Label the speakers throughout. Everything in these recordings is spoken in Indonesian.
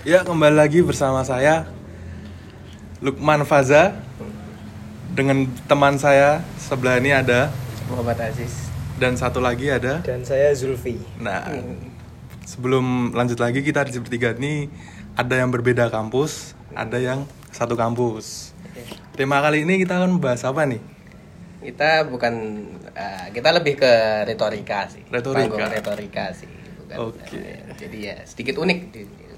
Speaker 1: Ya, kembali lagi bersama saya Lukman Faza dengan teman saya sebelah ini ada
Speaker 2: Muhammad Aziz.
Speaker 1: dan satu lagi ada.
Speaker 3: Dan saya Zulfi.
Speaker 1: Nah, sebelum lanjut lagi kita di bertiga ini ada yang berbeda kampus, ada yang satu kampus. Tema kali ini kita akan membahas apa nih?
Speaker 2: Kita bukan eh, kita lebih ke retorika sih.
Speaker 1: Retorika.
Speaker 2: Panggung retorika sih. Bukan,
Speaker 1: Oke.
Speaker 2: eh, jadi ya sedikit unik di, di-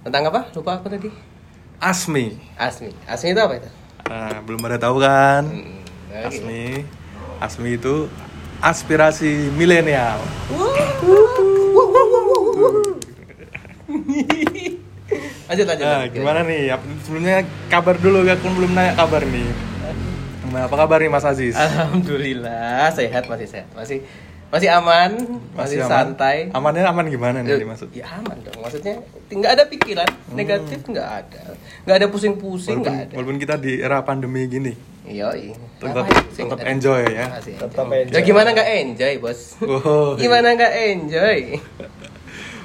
Speaker 2: Tentang apa? Lupa aku tadi.
Speaker 1: Asmi.
Speaker 2: Asmi. Asmi itu apa itu?
Speaker 1: Nah, belum pada tahu kan?
Speaker 2: Hmm.
Speaker 1: Asmi. Asmi itu aspirasi milenial.
Speaker 2: Lanjut lanjut.
Speaker 1: Nah, gimana nih? Sebelumnya kabar dulu, aku belum nanya kabar nih. Gimana, Apa kabar nih Mas Aziz?
Speaker 2: Alhamdulillah sehat masih sehat. Masih masih aman, masih,
Speaker 1: aman?
Speaker 2: santai.
Speaker 1: Amannya aman gimana nih dimaksud?
Speaker 2: Ya aman dong. Maksudnya nggak ada pikiran negatif nggak ada. Nggak ada pusing-pusing
Speaker 1: Walaupun,
Speaker 2: nggak ada.
Speaker 1: walaupun kita di era pandemi gini,
Speaker 2: Iya,
Speaker 1: tetap tetap enjoy ya.
Speaker 2: Masih
Speaker 3: Tetap
Speaker 2: enjoy.
Speaker 3: enjoy.
Speaker 2: Ya gimana nggak enjoy, Bos?
Speaker 1: Oh,
Speaker 2: Gimana nggak enjoy?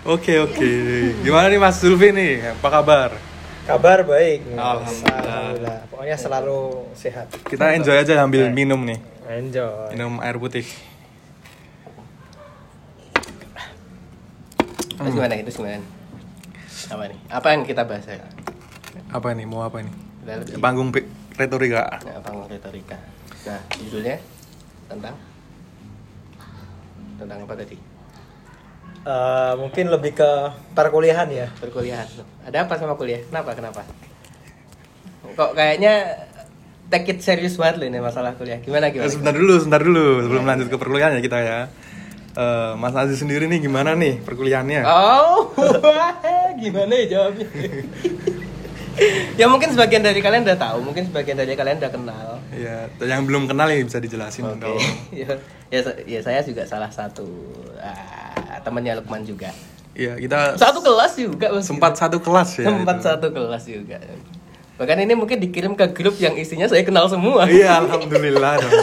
Speaker 1: Oke oke. Gimana nih Mas Zulfi nih? Apa kabar?
Speaker 3: Kabar baik.
Speaker 1: Alhamdulillah.
Speaker 3: Alhamdulillah. Pokoknya selalu sehat.
Speaker 1: Kita enjoy aja sambil minum nih,
Speaker 3: Enjoy.
Speaker 1: minum air putih.
Speaker 2: Terus
Speaker 1: Hmm.
Speaker 2: gimana? Terus gimana? Apa nih? Apa yang kita bahas ya?
Speaker 1: Apa nih? Mau apa nih?
Speaker 2: Lebih-
Speaker 1: Panggung retorika.
Speaker 2: Nah, panggung retorika. Nah, judulnya tentang tentang apa tadi?
Speaker 3: Eh, mungkin lebih ke perkuliahan ya.
Speaker 2: Perkuliahan. Ada apa sama kuliah? Kenapa? Kenapa? Kok kayaknya take it serius banget loh ini masalah kuliah. Gimana
Speaker 1: Eh,
Speaker 2: gimana?
Speaker 1: sebentar dulu, sebentar dulu sebelum lanjut ke perkuliahan ya kita ya. Eh, Mas Aziz sendiri nih gimana nih perkuliahannya?
Speaker 2: Oh, gimana ya jawabnya? ya mungkin sebagian dari kalian udah tahu, mungkin sebagian dari kalian udah kenal.
Speaker 1: Ya, yang belum kenal ya bisa dijelasin
Speaker 2: Oke.
Speaker 1: dong.
Speaker 2: ya, ya, ya saya juga salah satu ah, temannya Lukman juga.
Speaker 1: Iya, kita
Speaker 2: Satu kelas juga
Speaker 1: sempat satu kelas ya.
Speaker 2: sempat
Speaker 1: itu.
Speaker 2: satu kelas juga. Bahkan ini mungkin dikirim ke grup yang isinya saya kenal semua.
Speaker 1: Iya, alhamdulillah dong.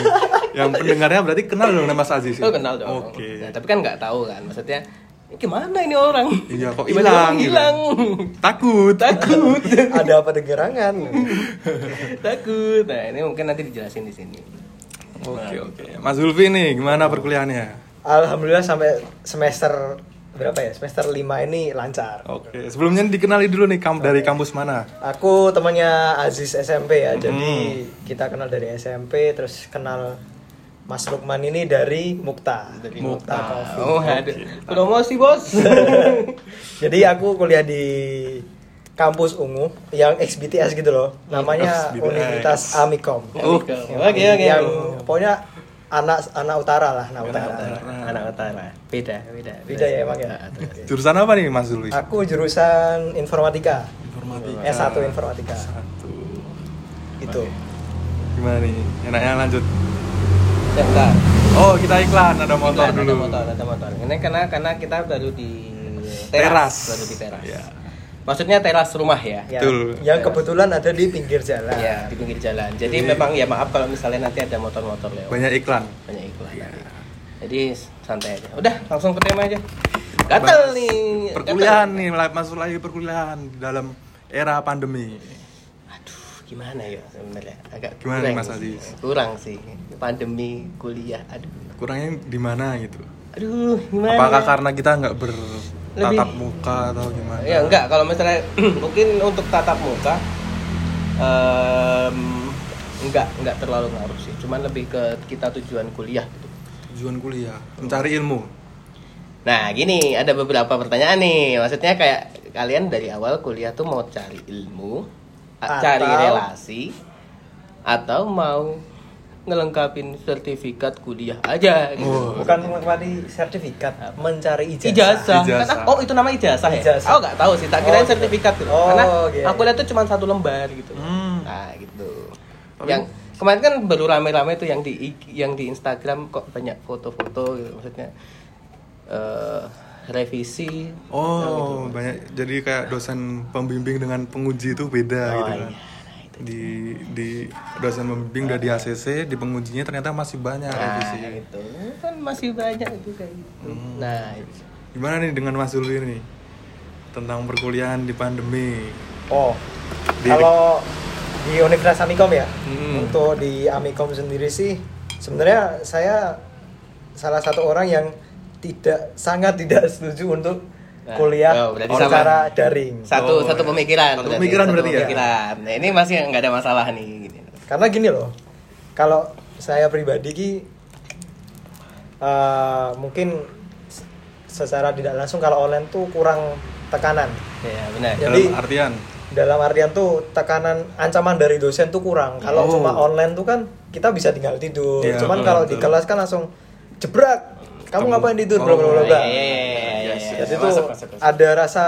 Speaker 1: Yang pendengarnya berarti kenal dong sama Mas Aziz. ya?
Speaker 2: Oh kenal dong.
Speaker 1: Oke.
Speaker 2: Nah, tapi kan nggak tahu kan, maksudnya "Ini gimana ini orang?
Speaker 1: Iya, kok hilang.
Speaker 2: Hilang.
Speaker 1: Takut.
Speaker 2: Takut.
Speaker 3: Ada apa gerangan?
Speaker 2: Takut. Nah, ini mungkin nanti dijelasin di sini.
Speaker 1: Oke, oke. Mas Zulfi nih gimana perkuliahannya?
Speaker 3: Alhamdulillah sampai semester berapa ya? Semester 5 ini lancar.
Speaker 1: Oke, sebelumnya dikenali dulu nih kam dari kampus mana?
Speaker 3: Aku temannya Aziz SMP ya. Jadi
Speaker 1: Hmm.
Speaker 3: kita kenal dari SMP terus kenal Mas Lukman ini dari Mukta.
Speaker 2: Dari
Speaker 1: Mukta.
Speaker 3: Coffee.
Speaker 2: Oh, ada. Promosi, Bos.
Speaker 3: Jadi aku kuliah di kampus ungu yang XBTS gitu loh. Namanya
Speaker 1: XBTS.
Speaker 3: Universitas Amikom.
Speaker 1: Oh.
Speaker 2: Oke, oke.
Speaker 3: Yang pokoknya anak anak utara lah, anak
Speaker 2: Anak
Speaker 3: utara.
Speaker 2: utara. Anak utara. Beda, beda.
Speaker 3: Beda ya, emang ya?
Speaker 1: Jurusan apa nih Mas Zulfi?
Speaker 3: Aku jurusan informatika.
Speaker 1: Informatika.
Speaker 3: S1 informatika.
Speaker 1: Satu.
Speaker 3: Itu.
Speaker 1: Gimana nih? Enaknya lanjut.
Speaker 2: Sebentar.
Speaker 1: Oh, kita iklan ada motor
Speaker 2: Iklan,
Speaker 1: dulu.
Speaker 2: Ada motor, ada motor. Ini karena karena kita baru di
Speaker 1: Teras.
Speaker 2: baru di teras.
Speaker 1: Ya.
Speaker 2: Maksudnya teras rumah ya.
Speaker 3: Ya,
Speaker 1: Betul.
Speaker 3: Yang kebetulan ada di pinggir jalan.
Speaker 2: Ya, di pinggir jalan. Jadi
Speaker 1: Jadi-
Speaker 2: memang ya maaf kalau misalnya nanti ada motor-motor lewat.
Speaker 1: Banyak iklan.
Speaker 2: Banyak iklan.
Speaker 1: Iya.
Speaker 2: Jadi santai aja. Udah, langsung ke tema aja. Gatel
Speaker 1: Bahas
Speaker 2: nih.
Speaker 1: Perkuliahan
Speaker 2: gatel.
Speaker 1: nih, masuk lagi perkuliahan dalam era pandemi.
Speaker 2: Aduh, gimana ya sebenarnya? Agak
Speaker 1: Gimana
Speaker 2: kurang
Speaker 1: Mas
Speaker 2: sih.
Speaker 1: Aziz?
Speaker 2: Kurang sih. Pandemi, kuliah. Aduh.
Speaker 1: Kurangnya di mana gitu?
Speaker 2: Aduh, gimana?
Speaker 1: Apakah karena kita nggak bertatap
Speaker 2: Lebih-
Speaker 1: muka atau gimana?
Speaker 2: Ya enggak, kalau misalnya mungkin untuk tatap muka em, enggak enggak terlalu ngaruh sih. Cuman lebih ke kita tujuan kuliah gitu.
Speaker 1: Tujuan kuliah, mencari ilmu.
Speaker 2: Nah, gini, ada beberapa pertanyaan nih. Maksudnya kayak kalian dari awal kuliah tuh mau cari ilmu,
Speaker 3: Atau-
Speaker 2: cari relasi atau mau ngelengkapin sertifikat kuliah aja gitu.
Speaker 1: Oh.
Speaker 3: Bukan mencari sertifikat, mencari ijazah.
Speaker 2: Ijazah.
Speaker 1: Ijazah.
Speaker 2: Kan- oh, itu nama ijazah ya?
Speaker 3: Ijazah.
Speaker 2: Aku nggak tahu sih, tak kirain
Speaker 3: Oh, gitu.
Speaker 2: sertifikat gitu.
Speaker 3: Oh,
Speaker 2: Karena
Speaker 3: gitu.
Speaker 2: aku lihat tuh cuma satu lembar gitu.
Speaker 1: Hmm.
Speaker 2: Nah, gitu.
Speaker 1: Tapi-
Speaker 2: Yang kemarin kan baru rame-rame tuh yang di yang di Instagram kok banyak foto-foto gitu maksudnya eh revisi
Speaker 1: Oh, banyak. Jadi kayak dosen pembimbing dengan penguji itu beda
Speaker 2: Oh,
Speaker 1: gitu
Speaker 2: iya.
Speaker 1: Kan. Di di dosen pembimbing udah di ACC, di pengujinya ternyata masih banyak
Speaker 2: Nah,
Speaker 1: revisi.
Speaker 2: itu kan masih banyak itu kayak gitu.
Speaker 1: Hmm.
Speaker 2: Nah, itu.
Speaker 1: Gimana nih dengan Mas Zulfi ini? tentang perkuliahan di pandemi.
Speaker 3: Oh,
Speaker 1: Di-
Speaker 3: kalau di Universitas Amikom ya,
Speaker 1: Hmm.
Speaker 3: untuk di Amikom sendiri sih, sebenarnya saya salah satu orang yang tidak sangat tidak setuju untuk kuliah
Speaker 2: oh, berarti
Speaker 3: secara daring.
Speaker 2: Satu
Speaker 1: Oh,
Speaker 2: satu
Speaker 1: iya.
Speaker 2: pemikiran.
Speaker 1: Satu pemikiran berarti ya?
Speaker 2: pemikiran. Nah, ini masih nggak ada masalah nih. Gini.
Speaker 3: Karena gini loh, kalau saya pribadi ki eh, mungkin secara tidak langsung kalau online tuh kurang tekanan.
Speaker 2: Ya, benar.
Speaker 3: Ya.
Speaker 1: Dalam
Speaker 3: Jadi-
Speaker 1: artian
Speaker 3: Dalam artian tuh tekanan ancaman dari dosen tuh kurang. Kalau
Speaker 1: Oh.
Speaker 3: cuma online tuh kan kita bisa tinggal tidur.
Speaker 1: Iya,
Speaker 3: Cuman kalau di kelas kan langsung jebrak. Kamu
Speaker 1: Kamu-
Speaker 3: ngapain tidur?
Speaker 1: Oh,
Speaker 3: Bla bla bla
Speaker 2: iya.
Speaker 3: Jadi
Speaker 2: Masuk,
Speaker 3: tuh
Speaker 2: masuk, masuk.
Speaker 3: ada rasa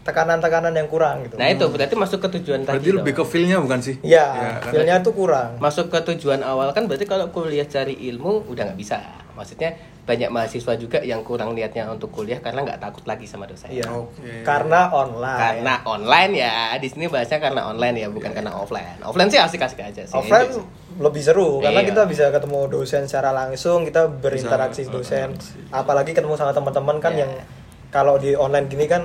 Speaker 3: tekanan-tekanan yang kurang gitu.
Speaker 2: Nah, itu berarti masuk ke tujuan tadi.
Speaker 1: berarti
Speaker 2: dong.
Speaker 1: lebih ke feel-nya bukan sih?
Speaker 3: Iya,
Speaker 1: karena-
Speaker 3: feel-nya tuh kurang.
Speaker 2: masuk ke tujuan awal kan berarti kalau kuliah cari ilmu udah nggak bisa. Maksudnya banyak mahasiswa juga yang kurang niatnya untuk kuliah karena nggak takut lagi sama dosen.
Speaker 3: Iya.
Speaker 1: Oke.
Speaker 3: Karena online.
Speaker 2: Karena online ya, di sini bahasnya karena online ya, bukan karena offline. Offline sih asik-asik aja sih.
Speaker 3: offline
Speaker 2: sih.
Speaker 3: lebih seru karena
Speaker 2: Iya.
Speaker 3: kita bisa ketemu dosen secara langsung kita berinteraksi
Speaker 1: Bisa,
Speaker 3: dosen
Speaker 1: berinteraksi.
Speaker 3: apalagi ketemu sama teman-teman kan
Speaker 2: Iya.
Speaker 3: yang kalau di online gini kan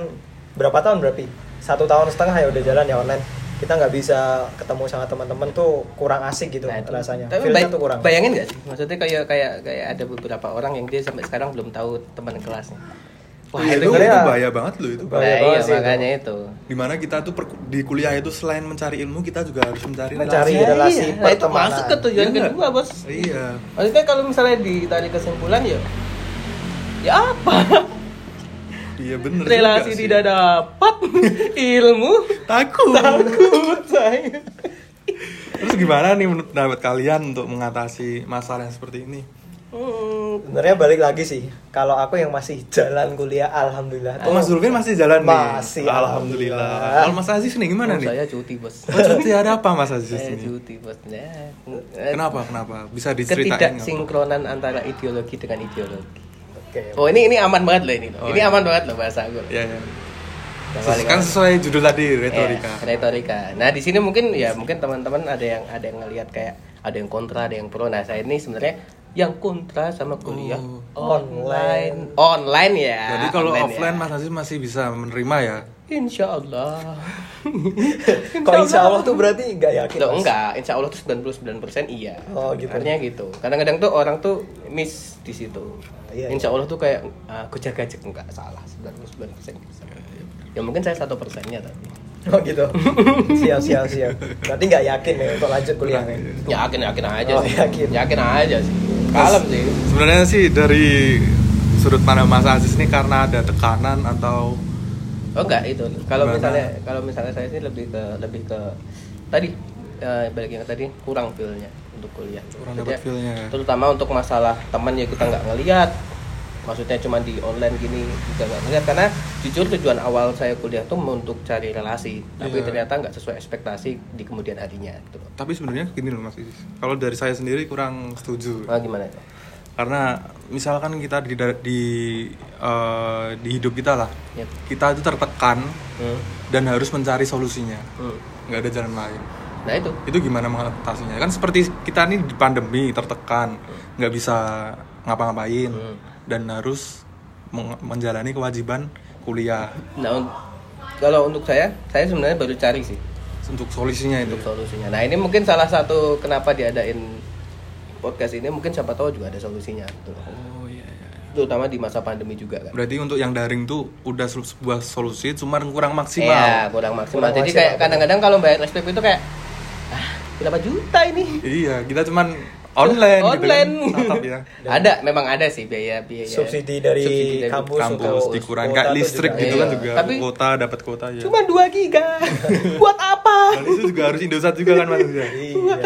Speaker 3: berapa tahun berarti satu tahun setengah ya udah jalan ya online kita nggak bisa ketemu sama teman-teman tuh kurang asik gitu
Speaker 2: Nah, itu.
Speaker 3: rasanya
Speaker 2: Tapi bay-
Speaker 3: tuh kurang
Speaker 2: bayangin gak sih? Maksudnya kayak kayak kayak ada beberapa orang yang dia sampai sekarang belum tahu teman kelasnya. Wah,
Speaker 1: Iya,
Speaker 2: itu,
Speaker 1: itu, itu bahaya banget loh itu.
Speaker 3: Bahaya
Speaker 2: Nah,
Speaker 3: banget
Speaker 2: iya,
Speaker 3: sih itu.
Speaker 2: makanya itu.
Speaker 1: Di mana kita tuh per- di kuliah itu selain mencari ilmu kita juga harus mencari
Speaker 3: Mencari
Speaker 1: relasi.
Speaker 3: relasi
Speaker 2: iya. Nah, itu masuk ke tujuan
Speaker 1: Iya
Speaker 2: kedua, Bos.
Speaker 1: Iya.
Speaker 2: Maksudnya kalau misalnya ditarik kesimpulan ya ya apa?
Speaker 1: Iya bener
Speaker 2: Relasi
Speaker 1: juga sih.
Speaker 2: tidak dapat, ilmu
Speaker 1: takut.
Speaker 2: takut saya.
Speaker 1: Terus gimana nih menurut pendapat kalian untuk mengatasi masalah yang seperti ini?
Speaker 2: Hmm,
Speaker 3: sebenarnya balik lagi sih kalau aku yang masih jalan kuliah alhamdulillah
Speaker 1: Oh, Mas Zulfin masih jalan nih?
Speaker 3: Masih,
Speaker 1: Alhamdulillah. Kalau Mas Aziz nih gimana
Speaker 2: oh,
Speaker 1: nih?
Speaker 2: Saya cuti, Bos.
Speaker 1: Oh, cuti ada apa Mas Aziz
Speaker 2: Saya
Speaker 1: ini?
Speaker 2: cuti, Bos. Ya.
Speaker 1: Kenapa? Kenapa? Bisa diceritain nggak?
Speaker 2: Ketidaksinkronan antara ideologi dengan ideologi.
Speaker 3: Oke
Speaker 2: Oh ini ini aman banget loh ini.
Speaker 1: Oh,
Speaker 2: ini
Speaker 1: iya.
Speaker 2: aman banget loh bahasa gue.
Speaker 1: Iya, iya.
Speaker 2: Yang paling
Speaker 1: Kan sesuai judul tadi retorika.
Speaker 2: Ya, retorika. Nah di sini mungkin ya mungkin teman-teman ada yang ada yang ngelihat kayak ada yang kontra, ada yang pro. Nah saya ini sebenarnya yang kontra sama kuliah
Speaker 1: Oh.
Speaker 2: online. Online ya.
Speaker 1: Jadi kalau
Speaker 2: online
Speaker 1: offline
Speaker 2: ya.
Speaker 1: Mas Aziz masih bisa menerima ya?
Speaker 2: Insya Allah.
Speaker 3: kok insya Allah tuh berarti nggak yakin
Speaker 2: Loh,
Speaker 3: Mas?
Speaker 2: enggak, insya Allah tuh 99% iya.
Speaker 3: Oh, gitu.
Speaker 2: Artinya gitu. Kadang-kadang tuh orang tuh miss di situ.
Speaker 3: Iya,
Speaker 2: insya Allah tuh kayak uh, gajek enggak salah 99% bisa. Ya mungkin saya satu persennya tapi.
Speaker 3: Oh gitu. siap siap siap. Berarti nggak yakin ya untuk lanjut kuliah.
Speaker 1: Kurang,
Speaker 3: ya?
Speaker 1: iya.
Speaker 2: Yakin yakin aja
Speaker 3: Oh,
Speaker 2: sih.
Speaker 3: yakin.
Speaker 2: Yakin aja sih. Kalem sih.
Speaker 1: Sebenarnya sih dari sudut pandang Mas Aziz ini karena ada tekanan atau
Speaker 2: Oh enggak itu. Kalau misalnya kalau misalnya saya sih lebih ke lebih ke tadi eh, balik yang tadi kurang feel-nya untuk kuliah.
Speaker 1: Kurang dapat feel-nya ya.
Speaker 2: Terutama untuk masalah teman ya kita nggak ngelihat. Maksudnya cuma di online gini juga nggak ngelihat karena jujur tujuan awal saya kuliah tuh untuk cari relasi, tapi
Speaker 1: Iya.
Speaker 2: ternyata nggak sesuai ekspektasi di kemudian harinya gitu
Speaker 1: tapi sebenarnya gini loh Mas Aziz. Kalau dari saya sendiri kurang setuju.
Speaker 2: Nah, gimana itu?
Speaker 1: Karena misalkan kita di di eh, di hidup kita lah,
Speaker 2: Yep.
Speaker 1: kita itu tertekan
Speaker 2: Hmm.
Speaker 1: dan harus mencari solusinya.
Speaker 2: Hmm.
Speaker 1: nggak ada jalan lain.
Speaker 2: Nah itu.
Speaker 1: Itu gimana mengatasinya? Kan seperti kita nih di pandemi tertekan, nggak bisa ngapa-ngapain
Speaker 2: Hmm.
Speaker 1: dan harus menjalani kewajiban kuliah.
Speaker 2: Nah un- kalau untuk saya, saya sebenarnya baru cari sih
Speaker 1: Untuk solusinya itu.
Speaker 2: untuk solusinya. Nah ini mungkin salah satu kenapa diadain podcast ini mungkin siapa tahu juga ada solusinya gitu.
Speaker 1: Oh iya, iya.
Speaker 2: Terutama di masa pandemi juga kan.
Speaker 1: Berarti untuk yang daring tuh udah se- sebuah solusi, cuman kurang maksimal.
Speaker 2: Iya, kurang maksimal.
Speaker 3: Kurang
Speaker 2: Jadi
Speaker 3: maksimal.
Speaker 2: kayak kadang-kadang kalau bayar SPP itu kayak ah, berapa juta ini?
Speaker 1: Iya, kita cuman online,
Speaker 2: Online.
Speaker 1: gitu kan. Tatap ya.
Speaker 2: ada, memang ada sih biaya biaya.
Speaker 3: Subsidi dari
Speaker 2: subsidi dari
Speaker 3: kampus
Speaker 1: Kampus
Speaker 3: kuota
Speaker 1: kayak listrik
Speaker 3: juga.
Speaker 1: gitu
Speaker 2: Iya.
Speaker 1: kan juga.
Speaker 2: Tapi-
Speaker 1: kuota dapat kuota ya.
Speaker 2: Cuma 2 giga. Buat apa?
Speaker 1: Dan itu juga harus Indosat juga kan Mas ya.
Speaker 3: Iya.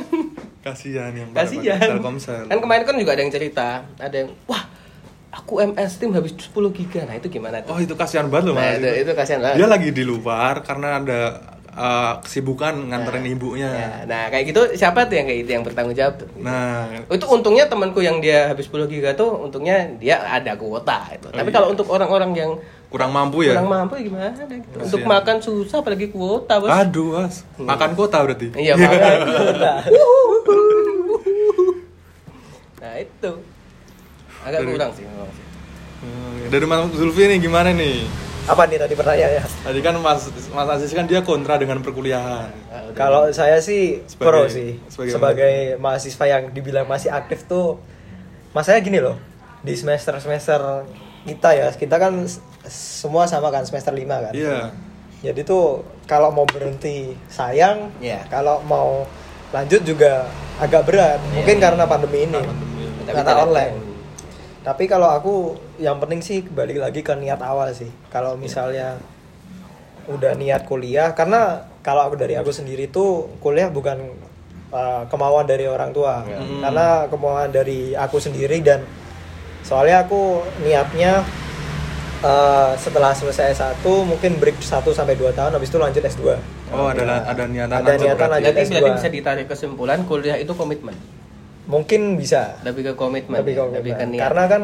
Speaker 1: Kasihan yang
Speaker 2: Kasihan.
Speaker 1: Telkomsel.
Speaker 2: Kan kemarin kan juga ada yang cerita, ada yang wah, aku MS Team habis 10 giga. Nah, itu gimana tuh?
Speaker 1: Oh itu kasihan banget loh
Speaker 2: Nah,
Speaker 1: Mas.
Speaker 2: itu, itu kasihan banget.
Speaker 1: Dia lagi di luar karena ada uh, kesibukan nganterin ibunya.
Speaker 2: Ya, nah, kayak gitu siapa tuh yang kayak itu yang bertanggung jawab tuh?
Speaker 1: Nah,
Speaker 2: itu untungnya temanku yang dia habis 10 giga tuh untungnya dia ada kuota itu. Tapi
Speaker 1: iya.
Speaker 2: kalau untuk orang-orang yang
Speaker 1: kurang mampu ya.
Speaker 2: kurang mampu gimana gitu. Untuk makan susah apalagi kuota, Bos.
Speaker 1: Aduh, Mas. Makan kuota berarti.
Speaker 2: Iya, makan kuota. nah, itu. Agak kurang sih memang sih.
Speaker 1: Hmm, Dari Mas Zulfi nih gimana nih?
Speaker 3: Apa nih tadi pertanyaannya?
Speaker 1: Tadi kan Mas Mas Aziz kan dia kontra dengan perkuliahan.
Speaker 2: Ah, udah.
Speaker 3: Kalau saya sih
Speaker 1: Sebagai-
Speaker 3: pro sih.
Speaker 1: sebagai-
Speaker 3: Sebagai, mahasiswa yang dibilang masih aktif tuh masanya gini loh. Di semester-semester kita ya, kita kan semua sama kan semester 5 kan.
Speaker 1: Iya.
Speaker 3: Jadi tuh kalau mau berhenti sayang,
Speaker 2: Iya.
Speaker 3: kalau mau lanjut juga agak berat. Mungkin karena pandemi ini.
Speaker 2: Tapi
Speaker 3: Karena online. Tapi kalau aku yang penting sih balik lagi ke niat awal sih. Kalau misalnya udah niat kuliah karena kalau aku dari aku sendiri tuh kuliah bukan uh, kemauan dari orang tua.
Speaker 2: Ya.
Speaker 1: Hmm.
Speaker 3: Karena kemauan dari aku sendiri dan soalnya aku niatnya uh, setelah selesai S1 mungkin break 1 sampai 2 tahun habis itu lanjut S2.
Speaker 1: Oh, ada ada niatan
Speaker 3: Ada niatan lanjut.
Speaker 2: Jadi
Speaker 3: S2.
Speaker 2: berarti bisa ditarik kesimpulan kuliah itu komitmen.
Speaker 3: Mungkin bisa.
Speaker 2: Lebih ke komitmen.
Speaker 3: Lebih ke
Speaker 2: ya, lebih ke
Speaker 3: komitmen.
Speaker 2: niat.
Speaker 3: Karena kan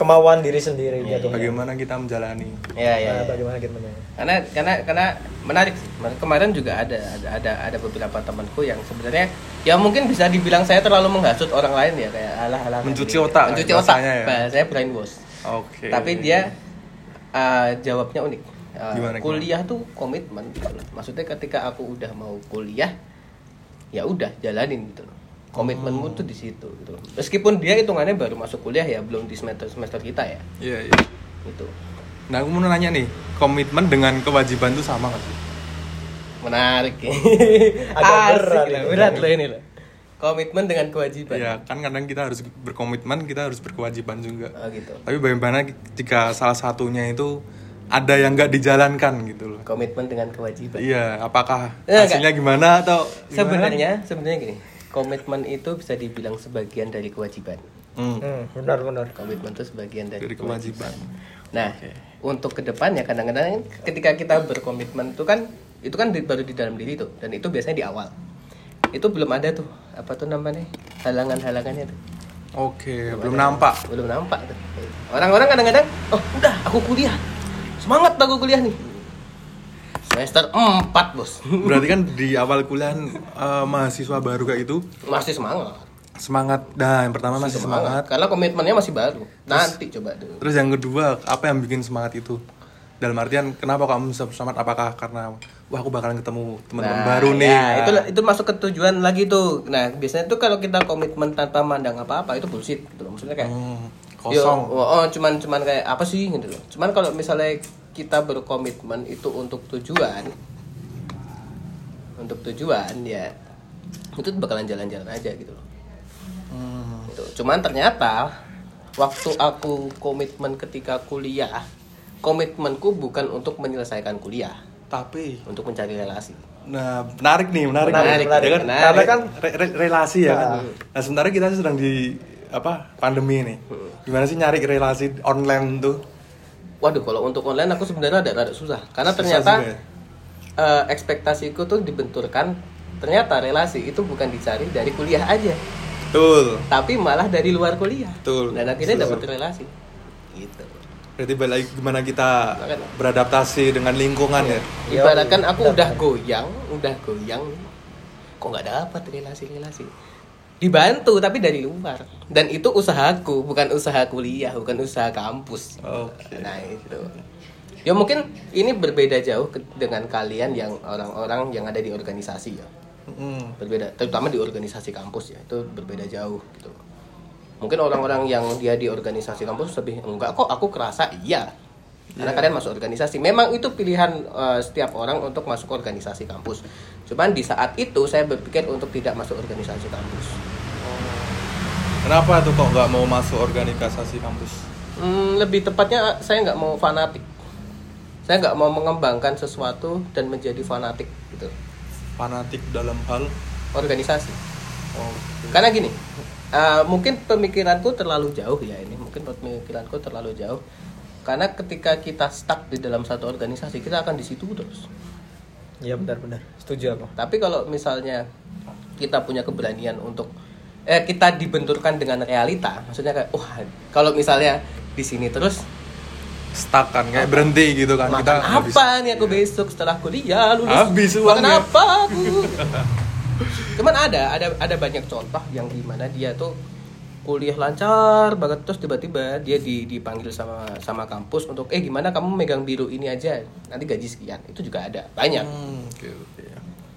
Speaker 3: kemauan diri sendiri
Speaker 2: Iya,
Speaker 3: jatuhnya.
Speaker 1: Bagaimana kita menjalani?
Speaker 2: ya ya.
Speaker 3: Nah,
Speaker 2: ya.
Speaker 3: bagaimana kita menjalani.
Speaker 2: karena karena karena menarik kemarin juga ada ada ada, ada beberapa temanku yang sebenarnya ya mungkin bisa dibilang saya terlalu menghasut orang lain ya kayak alah alah
Speaker 1: Mencuci
Speaker 2: gitu.
Speaker 1: otak,
Speaker 2: mencuci otak
Speaker 1: ya.
Speaker 2: bahasanya brainwash
Speaker 1: Oke.
Speaker 2: tapi dia uh, jawabnya unik Uh,
Speaker 1: Gimana, gimana?
Speaker 2: kuliah tuh komitmen gitu loh maksudnya ketika aku udah mau kuliah ya udah jalanin gitu loh komitmenmu
Speaker 1: Oh.
Speaker 2: tuh di situ gitu loh. meskipun dia hitungannya baru masuk kuliah ya belum di semester semester kita ya
Speaker 1: Iya, iya.
Speaker 2: gitu
Speaker 1: Nah, aku mau nanya nih, komitmen dengan kewajiban itu sama nggak sih?
Speaker 2: Menarik ya.
Speaker 3: Agak berat ini.
Speaker 2: berat loh ini loh. Komitmen dengan kewajiban.
Speaker 1: Iya, kan kadang kita harus berkomitmen, kita harus berkewajiban juga.
Speaker 2: Oh gitu.
Speaker 1: Tapi bagaimana jika salah satunya itu ada yang nggak dijalankan gitu loh?
Speaker 2: Komitmen dengan kewajiban.
Speaker 1: Iya, apakah
Speaker 2: Eh,
Speaker 1: hasilnya gimana atau gimana?
Speaker 2: Sebenarnya, sebenarnya gini. Komitmen itu bisa dibilang sebagian dari kewajiban.
Speaker 1: Hmm,
Speaker 3: Hmm, benar-benar.
Speaker 2: Komitmen itu sebagian dari,
Speaker 1: dari kewajiban.
Speaker 2: Nah, untuk ke depannya kadang-kadang ketika kita berkomitmen itu kan itu kan di- baru di dalam diri tuh dan itu biasanya di awal. Itu belum ada tuh apa tuh namanya halangan-halangannya tuh.
Speaker 1: Oke, belum nampak.
Speaker 2: belum nampak tuh. orang-orang kadang-kadang oh udah aku kuliah semangat aku kuliah nih semester 4 bos
Speaker 1: Berarti kan di awal kuliah eh, mahasiswa baru kayak itu
Speaker 2: masih semangat
Speaker 1: semangat. Nah, yang pertama masih semangat.
Speaker 2: karena komitmennya masih baru nanti coba dulu
Speaker 1: Terus yang kedua, apa yang bikin semangat itu? Dalam artian kenapa kamu bisa semangat? Apakah karena wah aku bakalan ketemu teman-teman
Speaker 2: Nah,
Speaker 1: baru nih?
Speaker 2: ya,
Speaker 1: Nah,
Speaker 2: itu itu masuk ke tujuan lagi tuh nah biasanya tuh kalau kita komitmen tanpa mandang apa-apa itu bullshit gitu loh maksudnya kayak
Speaker 1: Hmm,
Speaker 2: Yo,
Speaker 1: kosong.
Speaker 2: oh, oh, cuman cuman kayak apa sih gitu loh. Cuman kalau misalnya kita berkomitmen itu untuk tujuan untuk tujuan ya itu bakalan jalan-jalan aja gitu loh.
Speaker 1: Hmm,
Speaker 2: Gitu. Cuman ternyata waktu aku komitmen ketika kuliah, komitmenku bukan untuk menyelesaikan kuliah,
Speaker 1: Tapi
Speaker 2: untuk mencari relasi.
Speaker 1: Nah, menarik nih, menarik.
Speaker 3: Menarik,
Speaker 1: nih.
Speaker 3: menarik.
Speaker 1: Ya kan?
Speaker 2: Menarik.
Speaker 3: Karena kan
Speaker 1: Re- re- relasi ya kan.
Speaker 3: Nah.
Speaker 1: Nah, sementara kita sedang di apa? Pandemi nih. Gimana sih nyari relasi online tuh?
Speaker 2: Waduh, kalau untuk online aku sebenarnya ada rada susah karena
Speaker 1: Susah
Speaker 2: ternyata
Speaker 1: ya?
Speaker 2: eh, ekspektasiku tuh dibenturkan ternyata relasi itu bukan dicari dari kuliah aja
Speaker 1: Betul.
Speaker 2: tapi malah dari luar kuliah
Speaker 1: Betul.
Speaker 2: dan akhirnya dapat relasi gitu
Speaker 1: Berarti balik gimana kita
Speaker 2: Makanya.
Speaker 1: beradaptasi dengan lingkungan ya.
Speaker 3: Iya,
Speaker 2: ibaratkan aku udah goyang udah goyang kok nggak dapat relasi-relasi dibantu tapi dari luar. Dan itu usahaku bukan usaha kuliah bukan usaha kampus.
Speaker 1: Oke.
Speaker 2: nah itu. Ya mungkin ini berbeda jauh dengan kalian yang orang-orang yang ada di organisasi ya.
Speaker 1: Mm.
Speaker 2: berbeda terutama di organisasi kampus ya. Itu berbeda jauh gitu. Mungkin orang-orang yang dia di organisasi kampus lebih enggak kok aku kerasa iya. Karena kalian masuk organisasi. Memang itu pilihan eh, setiap orang untuk masuk organisasi kampus. Cuman di saat itu saya berpikir untuk tidak masuk organisasi kampus
Speaker 1: Kenapa tuh kok nggak mau masuk organisasi kampus?
Speaker 2: Hmm, lebih tepatnya saya nggak mau fanatik. Saya nggak mau mengembangkan sesuatu dan menjadi fanatik gitu.
Speaker 1: Fanatik dalam hal?
Speaker 2: Organisasi.
Speaker 1: Oh,
Speaker 2: karena gini uh, mungkin pemikiranku terlalu jauh ya ini. Mungkin pemikiranku terlalu jauh. Karena ketika kita stuck di dalam satu organisasi kita akan di situ terus.
Speaker 3: Iya benar-benar. Setuju aku.
Speaker 2: tapi kalau misalnya kita punya keberanian untuk eh kita dibenturkan dengan realita. Maksudnya kayak wah kalau misalnya di sini terus
Speaker 1: stuck kan kayak berhenti gitu kan
Speaker 2: makan
Speaker 1: kita
Speaker 2: apa nih aku besok setelah kuliah lulus?
Speaker 1: Habis
Speaker 2: makan
Speaker 1: uangnya.
Speaker 2: apa aku? Cuman ada ada ada banyak contoh yang di mana dia tuh kuliah lancar banget terus tiba-tiba dia di, dipanggil sama sama kampus untuk eh gimana kamu megang biru ini aja? Nanti gaji sekian. Itu juga ada banyak.
Speaker 1: Hmm, oke oke.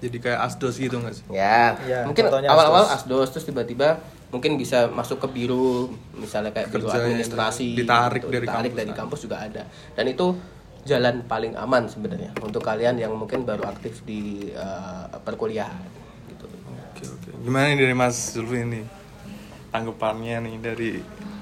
Speaker 1: Jadi kayak asdos gitu nggak sih?
Speaker 2: ya,
Speaker 3: Ya,
Speaker 2: mungkin awal-awal
Speaker 3: Asdos.
Speaker 2: asdos terus tiba-tiba mungkin bisa masuk ke biru misalnya kayak biru
Speaker 1: Kerja yang
Speaker 2: administrasi
Speaker 1: ditarik
Speaker 2: gitu,
Speaker 1: dari
Speaker 2: ditarik
Speaker 1: kampus.
Speaker 2: dari kampus juga ada dan itu jalan paling aman sebenarnya untuk kalian yang mungkin baru aktif di eh, perkuliahan gitu
Speaker 1: Oke oke. Gimana nih dari Mas Zulfi ini? Tanggapannya nih dari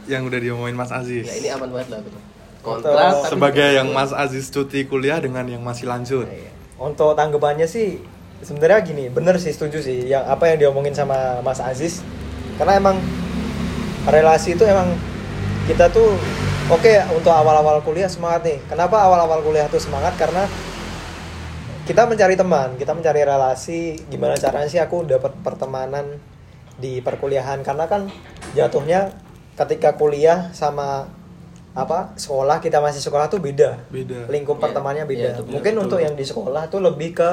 Speaker 1: yang udah diomongin Mas Aziz.
Speaker 2: ya ini aman banget lah gitu.
Speaker 3: Untuk-
Speaker 2: kontrak
Speaker 1: Sebagai yang Mas Aziz cuti kuliah dengan yang masih lanjut.
Speaker 2: Iya.
Speaker 3: Untuk tanggapannya sih sebenarnya gini, bener sih setuju sih yang apa yang diomongin sama Mas Aziz. Karena emang relasi itu emang kita tuh oke untuk awal-awal kuliah semangat nih. Kenapa awal-awal kuliah tuh semangat? Karena kita mencari teman, kita mencari relasi. Gimana caranya sih aku dapat pertemanan di perkuliahan? Karena kan jatuhnya ketika kuliah sama apa sekolah kita masih sekolah tuh beda
Speaker 1: Beda.
Speaker 3: lingkup
Speaker 2: Iya,
Speaker 3: pertemanannya
Speaker 2: iya,
Speaker 3: beda.
Speaker 2: itu benar,
Speaker 3: Mungkin
Speaker 1: betul.
Speaker 3: untuk yang di sekolah tuh lebih ke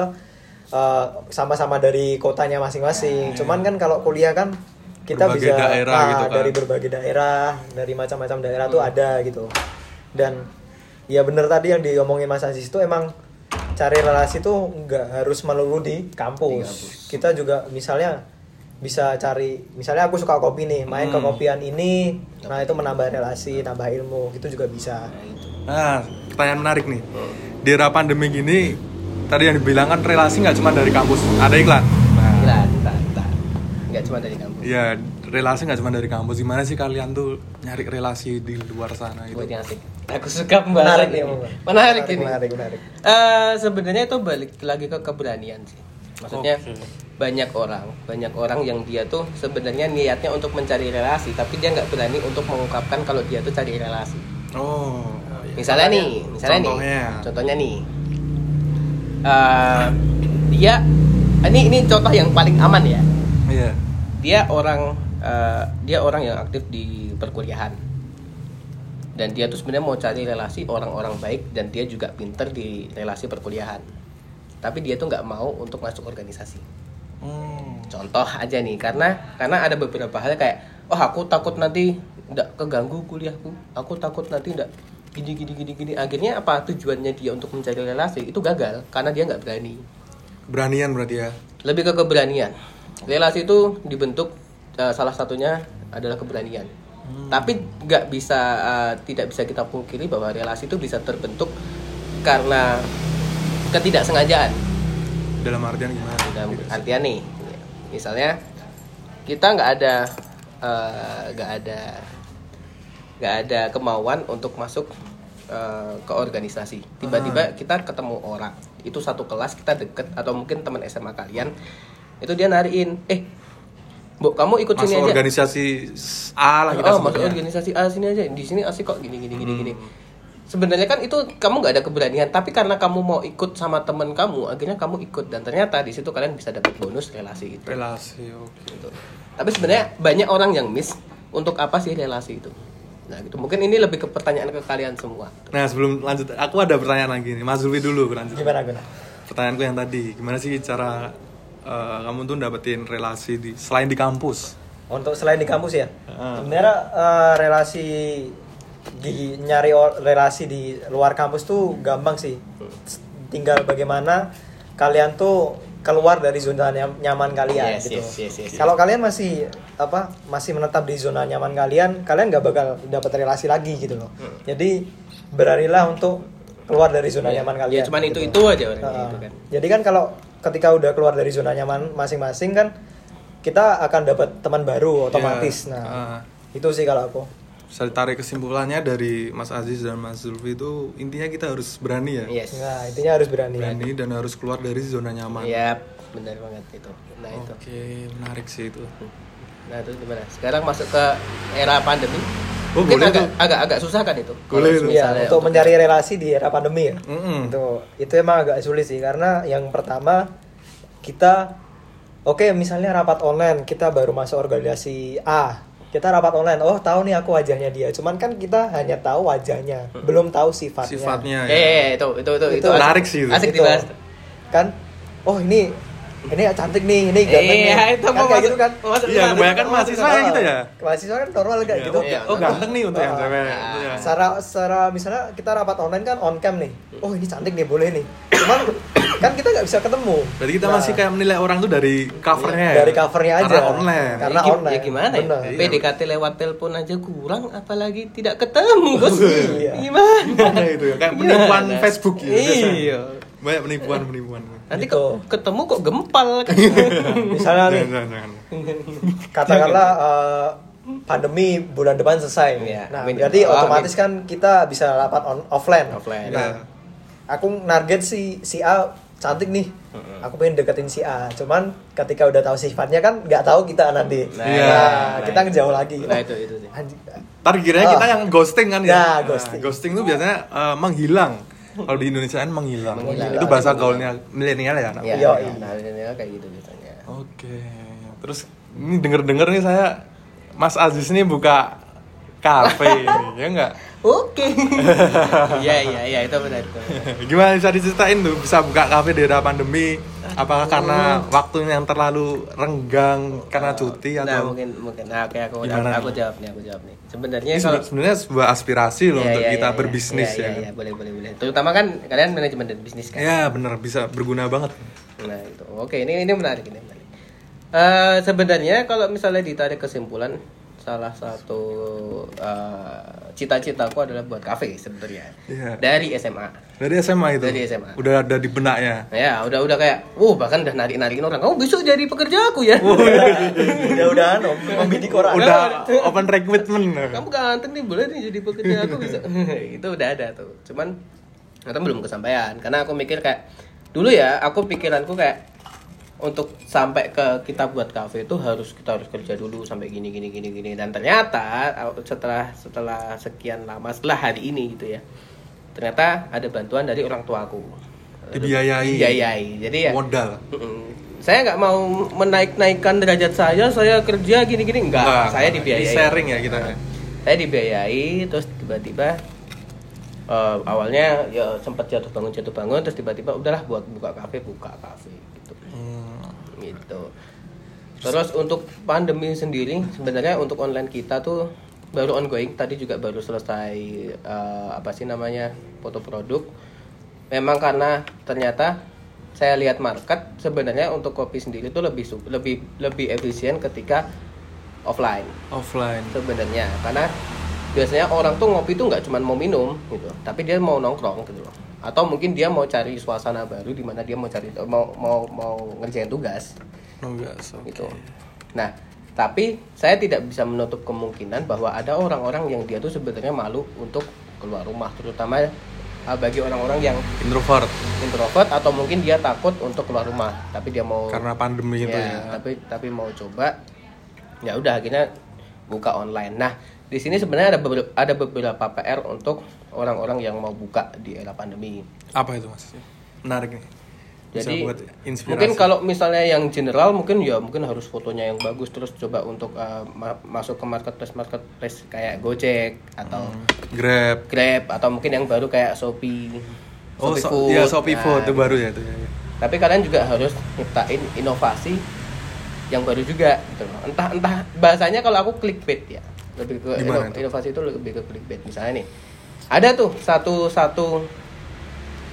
Speaker 3: uh, sama-sama dari kotanya masing-masing. Cuman kan kalau kuliah kan kita
Speaker 1: Berbagai
Speaker 3: bisa
Speaker 1: daerah
Speaker 3: ah,
Speaker 1: gitu kan.
Speaker 3: dari berbagai daerah, dari macam-macam daerah tuh ada gitu. Dan ya bener tadi yang diomongin Mas Aziz itu emang cari relasi tuh nggak harus melulu di kampus. Kita juga misalnya bisa cari misalnya aku suka kopi nih main ke
Speaker 1: Hmm.
Speaker 3: kopian ini nah itu menambah relasi nambah ilmu gitu juga bisa
Speaker 2: Nah, itu.
Speaker 1: Nah, pertanyaan menarik nih. Di era pandemi gini, tadi yang dibilang kan relasi nggak cuma dari kampus, ada iklan. Nah,
Speaker 2: tak. Nggak cuma dari kampus.
Speaker 1: ya relasi nggak cuma dari kampus. Gimana sih kalian tuh nyari relasi di luar sana
Speaker 2: Itu yang asik. Aku suka pembahasan
Speaker 3: menarik nih
Speaker 2: ini.
Speaker 3: Om.
Speaker 2: Menarik ini.
Speaker 3: menarik menarik
Speaker 2: Eh, sebenarnya itu balik lagi ke keberanian sih. Maksudnya
Speaker 1: Oke.
Speaker 2: banyak orang, banyak orang yang dia tuh sebenarnya niatnya untuk mencari relasi, tapi dia nggak berani untuk mengungkapkan kalau dia tuh cari relasi.
Speaker 1: Oh,
Speaker 2: Misalnya nih, misalnya
Speaker 1: Contohnya.
Speaker 2: nih, contohnya nih, Eh, dia ini ini contoh yang paling aman ya.
Speaker 1: iya.
Speaker 2: Dia orang eh, dia orang yang aktif di perkuliahan dan dia tuh sebenarnya mau cari relasi orang-orang baik dan dia juga pinter di relasi perkuliahan. Tapi dia tuh nggak mau untuk masuk organisasi.
Speaker 1: Hmm.
Speaker 2: Contoh aja nih, karena karena ada beberapa hal kayak, oh aku takut nanti nggak keganggu kuliahku, aku takut nanti nggak gini gini gini gini. Akhirnya apa tujuannya dia untuk mencari relasi itu gagal karena dia nggak berani.
Speaker 1: Beranian berarti ya.
Speaker 2: Lebih ke keberanian. Relasi itu dibentuk eh, salah satunya adalah keberanian. Tapi nggak bisa eh, tidak bisa kita pungkiri bahwa relasi itu bisa terbentuk karena ketidaksengajaan.
Speaker 1: Dalam artian gimana?
Speaker 2: dalam artian nih misalnya kita nggak ada eh, nggak ada nggak ada kemauan untuk masuk eh, ke organisasi. Tiba-tiba kita ketemu orang itu satu kelas kita deket atau mungkin teman SMA kalian itu dia nariin eh bu kamu ikut sini
Speaker 1: Masuk
Speaker 2: aja.
Speaker 1: organisasi A lah kita
Speaker 2: oh, masuk organisasi A sini aja. Di sini asik kok gini gini gini
Speaker 1: Hmm.
Speaker 2: gini sebenarnya kan itu kamu nggak ada keberanian tapi karena kamu mau ikut sama teman kamu akhirnya kamu ikut. Dan ternyata di situ kalian bisa dapat bonus relasi itu.
Speaker 1: Relasi, oke.
Speaker 2: gitu. tapi sebenarnya banyak orang yang miss untuk apa sih relasi itu nah gitu mungkin ini lebih ke pertanyaan ke kalian semua
Speaker 1: Nah sebelum lanjut, aku ada pertanyaan lagi nih. Mas Zulfi dulu lanjut.
Speaker 3: gimana gimana
Speaker 1: Pertanyaanku yang tadi, gimana sih cara eh, kamu tuh dapetin relasi di selain di kampus?
Speaker 3: untuk selain di kampus ya sebenarnya eh, relasi di nyari relasi di luar kampus tuh gampang sih tinggal bagaimana kalian tuh keluar dari zona nyam- nyaman kalian
Speaker 2: Yes,
Speaker 3: gitu
Speaker 2: yes, yes, yes.
Speaker 3: kalau kalian masih apa masih menetap di zona nyaman kalian kalian nggak bakal dapat relasi lagi gitu loh jadi beranilah untuk keluar dari zona
Speaker 2: Ya,
Speaker 3: nyaman
Speaker 2: ya
Speaker 3: kalian
Speaker 2: cuman itu
Speaker 3: gitu.
Speaker 2: itu aja orang
Speaker 3: Heeh.
Speaker 2: itu kan
Speaker 3: Jadi kan kalau ketika udah keluar dari zona nyaman masing-masing kan kita akan dapat teman baru otomatis.
Speaker 1: Ya,
Speaker 3: Nah,
Speaker 1: ah.
Speaker 3: itu sih kalau aku.
Speaker 1: Bisa ditarik kesimpulannya dari Mas Aziz dan Mas Zulfi itu intinya kita harus berani ya.
Speaker 2: yes
Speaker 3: Nah, intinya harus berani.
Speaker 1: Berani dan harus keluar dari zona nyaman.
Speaker 2: Iya, benar banget itu. Nah itu.
Speaker 1: Oke, menarik sih itu.
Speaker 2: Nah itu gimana? Sekarang masuk ke era pandemi.
Speaker 1: Oh,
Speaker 2: Mungkin
Speaker 1: boleh
Speaker 2: agak,
Speaker 1: tuh.
Speaker 2: agak agak susah kan itu.
Speaker 1: Boleh
Speaker 2: Kalau
Speaker 1: tuh.
Speaker 3: Iya,
Speaker 2: misalnya
Speaker 3: untuk mencari relasi di era pandemi ya.
Speaker 1: Mm-mm.
Speaker 3: Itu itu emang agak sulit sih karena yang pertama kita oke misalnya rapat online kita baru masuk organisasi A kita rapat online oh tahu nih aku wajahnya dia cuman kan kita hanya tahu wajahnya belum tahu sifatnya
Speaker 1: Sifatnya
Speaker 2: Eh,
Speaker 1: ya.
Speaker 2: eh, itu itu itu
Speaker 3: Itu
Speaker 2: asik-
Speaker 1: menarik sih itu.
Speaker 2: Asik
Speaker 3: Gitu.
Speaker 2: dibahas.
Speaker 3: kan oh ini ini ya cantik nih ini ganteng
Speaker 2: Iya,
Speaker 3: nih
Speaker 2: itu
Speaker 3: kan
Speaker 2: mau
Speaker 3: kayak
Speaker 2: masuk-
Speaker 3: gitu kan
Speaker 1: Iya, kebanyakan mahasiswa ya
Speaker 2: mana?
Speaker 1: gitu ya.
Speaker 3: mahasiswa kan normal kayak
Speaker 1: Iya,
Speaker 3: gitu
Speaker 1: oh,
Speaker 2: Iya,
Speaker 1: oh ganteng nih untuk yang
Speaker 3: Ah,
Speaker 1: cewek
Speaker 2: ah.
Speaker 1: gitu ya.
Speaker 3: secara secara misalnya kita rapat online kan on cam nih oh ini cantik nih boleh nih cuman kan kita nggak bisa ketemu
Speaker 1: Berarti kita
Speaker 3: Nah,
Speaker 1: masih kayak menilai orang tuh dari covernya ya?
Speaker 3: dari covernya aja
Speaker 1: Karena online.
Speaker 3: karena
Speaker 2: ya,
Speaker 3: online
Speaker 2: ya gimana ya?
Speaker 1: Iya.
Speaker 2: PDKT lewat telepon aja kurang, apalagi tidak ketemu, bos.
Speaker 3: Iya.
Speaker 2: Gimana?
Speaker 1: Itu ya, kayak penipuan? Facebook gitu.
Speaker 2: Iya.
Speaker 1: Banyak penipuan penipuan.
Speaker 2: Nanti
Speaker 3: Gitu.
Speaker 2: kok ketemu kok gempal kan?
Speaker 3: misalnya nih
Speaker 1: Jangan, jangan, jangan.
Speaker 3: katakanlah eh, pandemi bulan depan selesai
Speaker 2: Iya,
Speaker 3: nah
Speaker 2: amin.
Speaker 3: berarti
Speaker 2: Oh,
Speaker 3: otomatis kan kita bisa rapat on offline
Speaker 2: Offline.
Speaker 3: nah
Speaker 1: Iya.
Speaker 3: aku narget si si A cantik nih aku pengen deketin si A cuman ketika udah tahu sifatnya kan nggak tahu kita nanti
Speaker 2: Nah,
Speaker 3: nah,
Speaker 1: iya.
Speaker 3: kita ngejauh lagi
Speaker 2: Nah, itu itu sih.
Speaker 1: Kiranya
Speaker 3: Ah.
Speaker 1: kita yang ghosting kan ya?
Speaker 3: Ya,
Speaker 1: Nah,
Speaker 3: ghosting.
Speaker 1: ghosting tuh biasanya eh, menghilang. Kalau di Indonesia kan menghilang.
Speaker 2: Menghilang.
Speaker 1: Itu bahasa gaulnya milenial ya anak?
Speaker 2: Iya,
Speaker 3: Iya,
Speaker 2: iya. ini kayak gitu biasanya.
Speaker 1: Oke. Terus ini denger-denger nih saya Mas Aziz nih buka kafe ya enggak?
Speaker 2: Oke. Iya, iya, iya, itu benar itu. benar.
Speaker 1: Gimana bisa diceritain tuh bisa buka kafe di era pandemi? Apakah karena waktunya yang terlalu renggang karena cuti
Speaker 2: Nah,
Speaker 1: atau
Speaker 2: mungkin mungkin nah, oke aku
Speaker 1: Gimana
Speaker 2: aku
Speaker 1: nih?
Speaker 2: jawab nih, aku jawab nih. Sebenarnya
Speaker 1: ini
Speaker 2: kalau
Speaker 1: sebe- sebenarnya sebuah aspirasi loh
Speaker 2: Iya,
Speaker 1: untuk
Speaker 2: iya,
Speaker 1: kita
Speaker 2: iya,
Speaker 1: berbisnis
Speaker 2: iya,
Speaker 1: ya.
Speaker 2: Iya, iya, boleh, boleh, boleh. Terutama kan kalian manajemen dan bisnis kan.
Speaker 1: Ya bener bisa berguna banget.
Speaker 2: Nah itu, oke ini ini menarik ini menarik. Eh, sebenarnya kalau misalnya ditarik kesimpulan, salah satu eh, cita-citaku adalah buat kafe sebenarnya
Speaker 1: Iya.
Speaker 2: dari SMA.
Speaker 1: Dari SMA itu.
Speaker 2: Dari SMA.
Speaker 1: Udah ada di benaknya.
Speaker 2: Ya udah udah kayak, uh bahkan udah narik narikin orang, kamu besok jadi pekerja aku ya.
Speaker 3: udah udahan om membidik orang
Speaker 1: Udah open recruitment.
Speaker 2: kamu ganteng nih boleh nih jadi pekerja aku bisa. itu udah ada tuh, cuman ternyata belum kesampaian karena aku mikir kayak dulu ya aku pikiranku kayak untuk sampai ke kita buat kafe itu harus kita harus kerja dulu sampai gini gini gini gini. Dan ternyata setelah setelah sekian lama setelah hari ini gitu ya ternyata ada bantuan dari orang tuaku.
Speaker 1: Dibiayai.
Speaker 2: dibiayai. Jadi ya
Speaker 1: Modal.
Speaker 2: Saya nggak mau menaik naikkan derajat saya saya kerja gini gini enggak,
Speaker 1: Enggak,
Speaker 2: saya dibiayai
Speaker 1: Ini sharing ya kita.
Speaker 2: saya dibiayai terus tiba-tiba eh, awalnya ya sempat jatuh bangun jatuh bangun terus tiba-tiba udahlah buat buka kafe buka kafe gitu.
Speaker 1: Hmm.
Speaker 2: Gitu. Terus untuk pandemi sendiri sebenarnya untuk online kita tuh baru ongoing tadi juga baru selesai eh, apa sih namanya foto produk. Memang karena ternyata saya lihat market sebenarnya untuk kopi sendiri tuh lebih lebih lebih efisien ketika offline.
Speaker 1: Offline.
Speaker 2: sebenarnya karena biasanya orang tuh ngopi tuh nggak cuma mau minum gitu. Tapi dia mau nongkrong gitu loh atau mungkin dia mau cari suasana baru di mana dia mau cari mau mau mau ngerjain tugas.
Speaker 1: Enggak, so.
Speaker 2: gitu. Nah tapi saya tidak bisa menutup kemungkinan bahwa ada orang-orang yang dia tuh sebenarnya malu untuk keluar rumah terutama uh, bagi orang-orang yang
Speaker 1: Introvert.
Speaker 2: Introvert atau mungkin dia takut untuk keluar rumah tapi dia mau
Speaker 1: karena pandemi itu
Speaker 2: ya,
Speaker 1: ya.
Speaker 2: tapi tapi mau coba ya udah akhirnya buka online. Nah di sini sebenarnya ada beberapa, ada beberapa PR untuk orang-orang yang mau buka di era pandemi
Speaker 1: Apa itu mas? Menarik nih. Bisa
Speaker 2: jadi
Speaker 1: buat inspirasi.
Speaker 2: mungkin kalau misalnya yang general mungkin ya mungkin harus fotonya yang bagus terus coba untuk uh, ma- masuk ke marketplace marketplace kayak Gojek atau
Speaker 1: Hmm. Grab.
Speaker 2: Grab atau mungkin yang baru kayak Shopee
Speaker 1: Oh,
Speaker 2: Shopee
Speaker 1: so,
Speaker 2: Food.
Speaker 1: ya Shopee
Speaker 2: Nah,
Speaker 1: Food itu baru ya itu. ya, ya.
Speaker 2: tapi kalian juga harus nyiptain inovasi yang baru juga gitu loh. entah entah bahasanya kalau aku clickbait ya lebih ke
Speaker 1: tuh?
Speaker 2: inovasi itu lebih ke clickbait misalnya nih ada tuh satu satu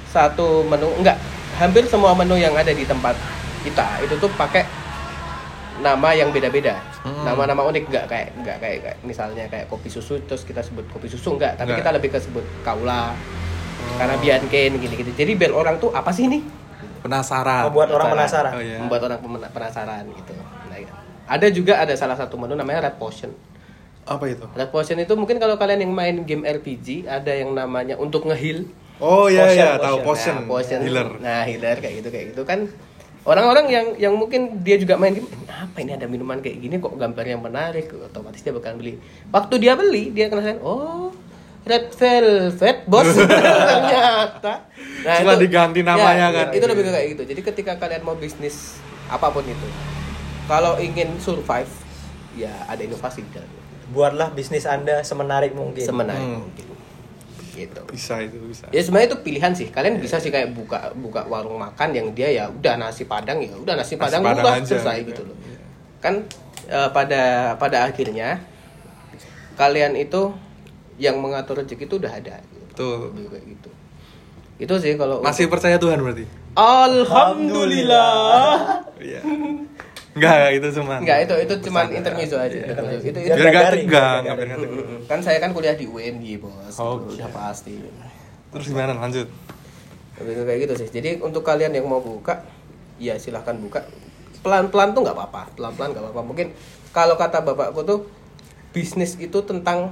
Speaker 2: satu menu enggak hampir semua menu yang ada di tempat kita itu tuh pakai nama yang beda-beda
Speaker 1: Hmm.
Speaker 2: nama-nama unik enggak kayak enggak kayak, kayak misalnya kayak kopi susu terus kita sebut kopi susu enggak tapi
Speaker 1: Enggak.
Speaker 2: kita lebih ke sebut kaula
Speaker 1: Oh.
Speaker 2: karena bianken gitu-gitu jadi biar orang tuh apa sih ini
Speaker 1: Penasaran.
Speaker 3: membuat orang penasaran
Speaker 1: Oh, iya.
Speaker 2: membuat orang penasaran gitu. Nah, ya. Ada juga ada salah satu menu namanya Red Potion.
Speaker 1: Apa itu?
Speaker 2: Red Potion itu mungkin kalau kalian yang main game RPG ada yang namanya untuk ngeheal.
Speaker 1: Oh iya
Speaker 3: Potion,
Speaker 1: iya,
Speaker 3: potion.
Speaker 1: tahu potion.
Speaker 2: Nah, potion.
Speaker 1: Healer.
Speaker 2: Nah, healer kayak gitu kayak gitu kan. Orang-orang yang yang mungkin dia juga main game, apa ini ada minuman kayak gini kok gambarnya menarik, otomatis dia bakal beli. Waktu dia beli, dia ngerasain, oh Red Velvet bos ternyata.
Speaker 1: Cuma diganti namanya
Speaker 2: ya,
Speaker 1: kan.
Speaker 2: Itu lebih ke kayak gitu. Jadi ketika kalian mau bisnis apa pun itu, kalau ingin survive, ya ada inovasi di dalamnya.
Speaker 3: Buatlah bisnis anda semenarik mungkin
Speaker 2: Semenarik
Speaker 1: Hmm.
Speaker 2: mungkin. gitu
Speaker 1: bisa itu bisa
Speaker 2: ya sebenarnya itu pilihan sih kalian bisa sih kayak buka buka warung makan yang dia ya udah nasi padang ya udah nasi padang
Speaker 1: Padang
Speaker 2: murah
Speaker 1: aja,
Speaker 2: selesai
Speaker 1: gitu.
Speaker 2: gitu loh kan eh, pada pada akhirnya kalian itu yang mengatur rezeki itu udah ada gitu.
Speaker 1: Tuh.
Speaker 2: Kayak gitu itu sih kalau
Speaker 1: masih percaya Tuhan berarti
Speaker 2: Alhamdulillah
Speaker 1: iya enggak itu cuma
Speaker 2: Enggak, itu itu cuma intermezzo aja. Itu itu, itu
Speaker 1: biar gak
Speaker 3: Garing,
Speaker 1: tegang
Speaker 3: biar
Speaker 1: biar nggak tegang.
Speaker 2: Mm, kan saya kan kuliah di UNY, Bos.
Speaker 1: Oke.
Speaker 2: Udah pasti.
Speaker 1: terus gimana lanjut
Speaker 2: Lebih kayak gitu sih. Jadi untuk kalian yang mau buka, ya silahkan buka. Pelan-pelan tuh nggak apa-apa. Pelan-pelan nggak apa-apa. Mungkin kalau kata bapakku tuh bisnis itu tentang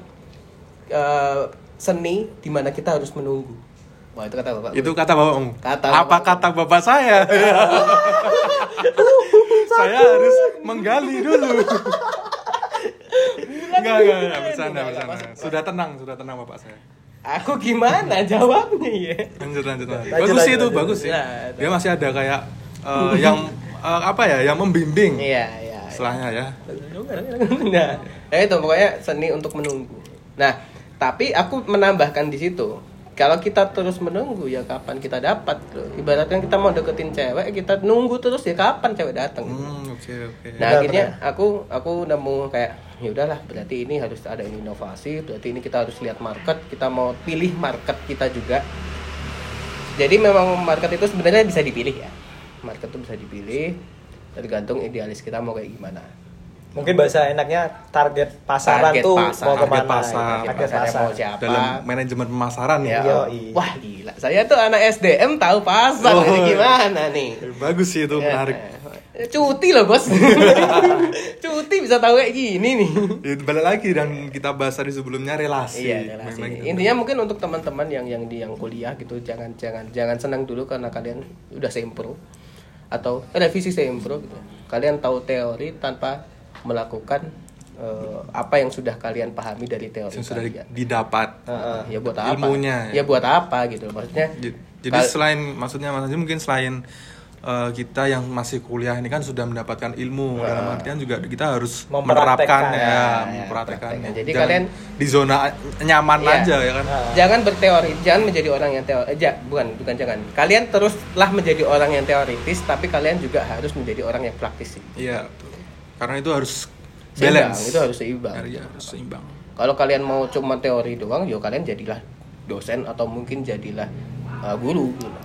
Speaker 2: eh, seni di mana kita harus menunggu. Wah, itu kata bapak.
Speaker 1: itu kata bapakmu
Speaker 2: Kata
Speaker 1: apa
Speaker 2: bapak.
Speaker 1: kata bapak saya saya harus menggali dulu. Enggak enggak enggak. bercanda bercanda. sudah tenang sudah tenang bapak saya.
Speaker 2: Aku gimana jawabnya ya?
Speaker 1: lanjut lanjut, lanjut. Bagus sih itu bagus sih.
Speaker 2: Nah,
Speaker 1: dia masih ada kayak eh, yang eh, apa ya yang membimbing
Speaker 2: Iya, iya.
Speaker 1: setelahnya ya.
Speaker 2: Nah, ya itu pokoknya seni untuk menunggu. Nah, tapi aku menambahkan di situ. Kalau kita terus menunggu ya kapan kita dapat? bro. Ibaratkan kita mau deketin cewek, kita nunggu terus ya kapan cewek datang?
Speaker 1: hmm oke oke
Speaker 2: Nah,
Speaker 3: Benar,
Speaker 2: akhirnya aku aku nemu kayak ya udahlah, berarti ini harus ada inovasi, berarti ini kita harus lihat market, kita mau pilih market kita juga. Jadi memang market itu sebenarnya bisa dipilih ya. Market itu bisa dipilih tergantung idealis kita mau kayak gimana.
Speaker 3: Mungkin bahasa enaknya target pasaran
Speaker 2: Target
Speaker 3: tuh
Speaker 2: pasar.
Speaker 3: mau
Speaker 1: Target
Speaker 3: ke mana?
Speaker 1: pasar.
Speaker 3: Target
Speaker 2: Pasarnya
Speaker 3: pasar.
Speaker 2: mau siapa?
Speaker 1: dalam manajemen pemasaran
Speaker 2: Ya,
Speaker 1: ya,
Speaker 3: Yoi.
Speaker 2: wah gila. Saya tuh anak SDM tahu pasar
Speaker 1: Oh,
Speaker 2: ini gimana nih?
Speaker 1: bagus sih itu
Speaker 2: Ya,
Speaker 1: menarik
Speaker 2: eh, Cuti loh bos. Cuti bisa tahu kayak gini nih.
Speaker 1: Ya, balik lagi dan kita bahas tadi sebelumnya relasi.
Speaker 2: Iya, relasi.
Speaker 1: Memang itu.
Speaker 2: Intinya mungkin untuk teman-teman yang yang di yang kuliah gitu jangan jangan jangan senang dulu karena kalian udah seimpro atau revisi seimpro gitu. Kalian tahu teori tanpa melakukan eh, apa yang sudah kalian pahami dari teori
Speaker 1: yang sudah
Speaker 2: kalian.
Speaker 1: didapat.
Speaker 2: Heeh, ya buat apa?
Speaker 1: Ilmunya.
Speaker 2: Ya buat apa gitu. Maksudnya
Speaker 1: Jadi selain maksudnya Haji mungkin selain eh, kita yang masih kuliah ini kan sudah mendapatkan ilmu dalam artian juga kita harus menerapkan ya,
Speaker 2: Ya,
Speaker 1: mempraktekkan.
Speaker 2: praktekkan. Jadi
Speaker 1: Jangan
Speaker 2: kalian-
Speaker 1: di zona nyaman
Speaker 2: Iya.
Speaker 1: aja ya kan.
Speaker 2: jangan berteori, jangan menjadi orang yang teori. Eh, bukan, bukan jangan. Kalian teruslah menjadi orang yang teoritis, tapi kalian juga harus menjadi orang yang praktis.
Speaker 1: Iya. Karena itu harus
Speaker 2: Seimbang,
Speaker 1: balance.
Speaker 2: itu harus seimbang.
Speaker 1: Iya, harus seimbang.
Speaker 2: Kalau kalian mau cuma teori doang, yo kalian jadilah dosen atau mungkin jadilah uh, guru gitu.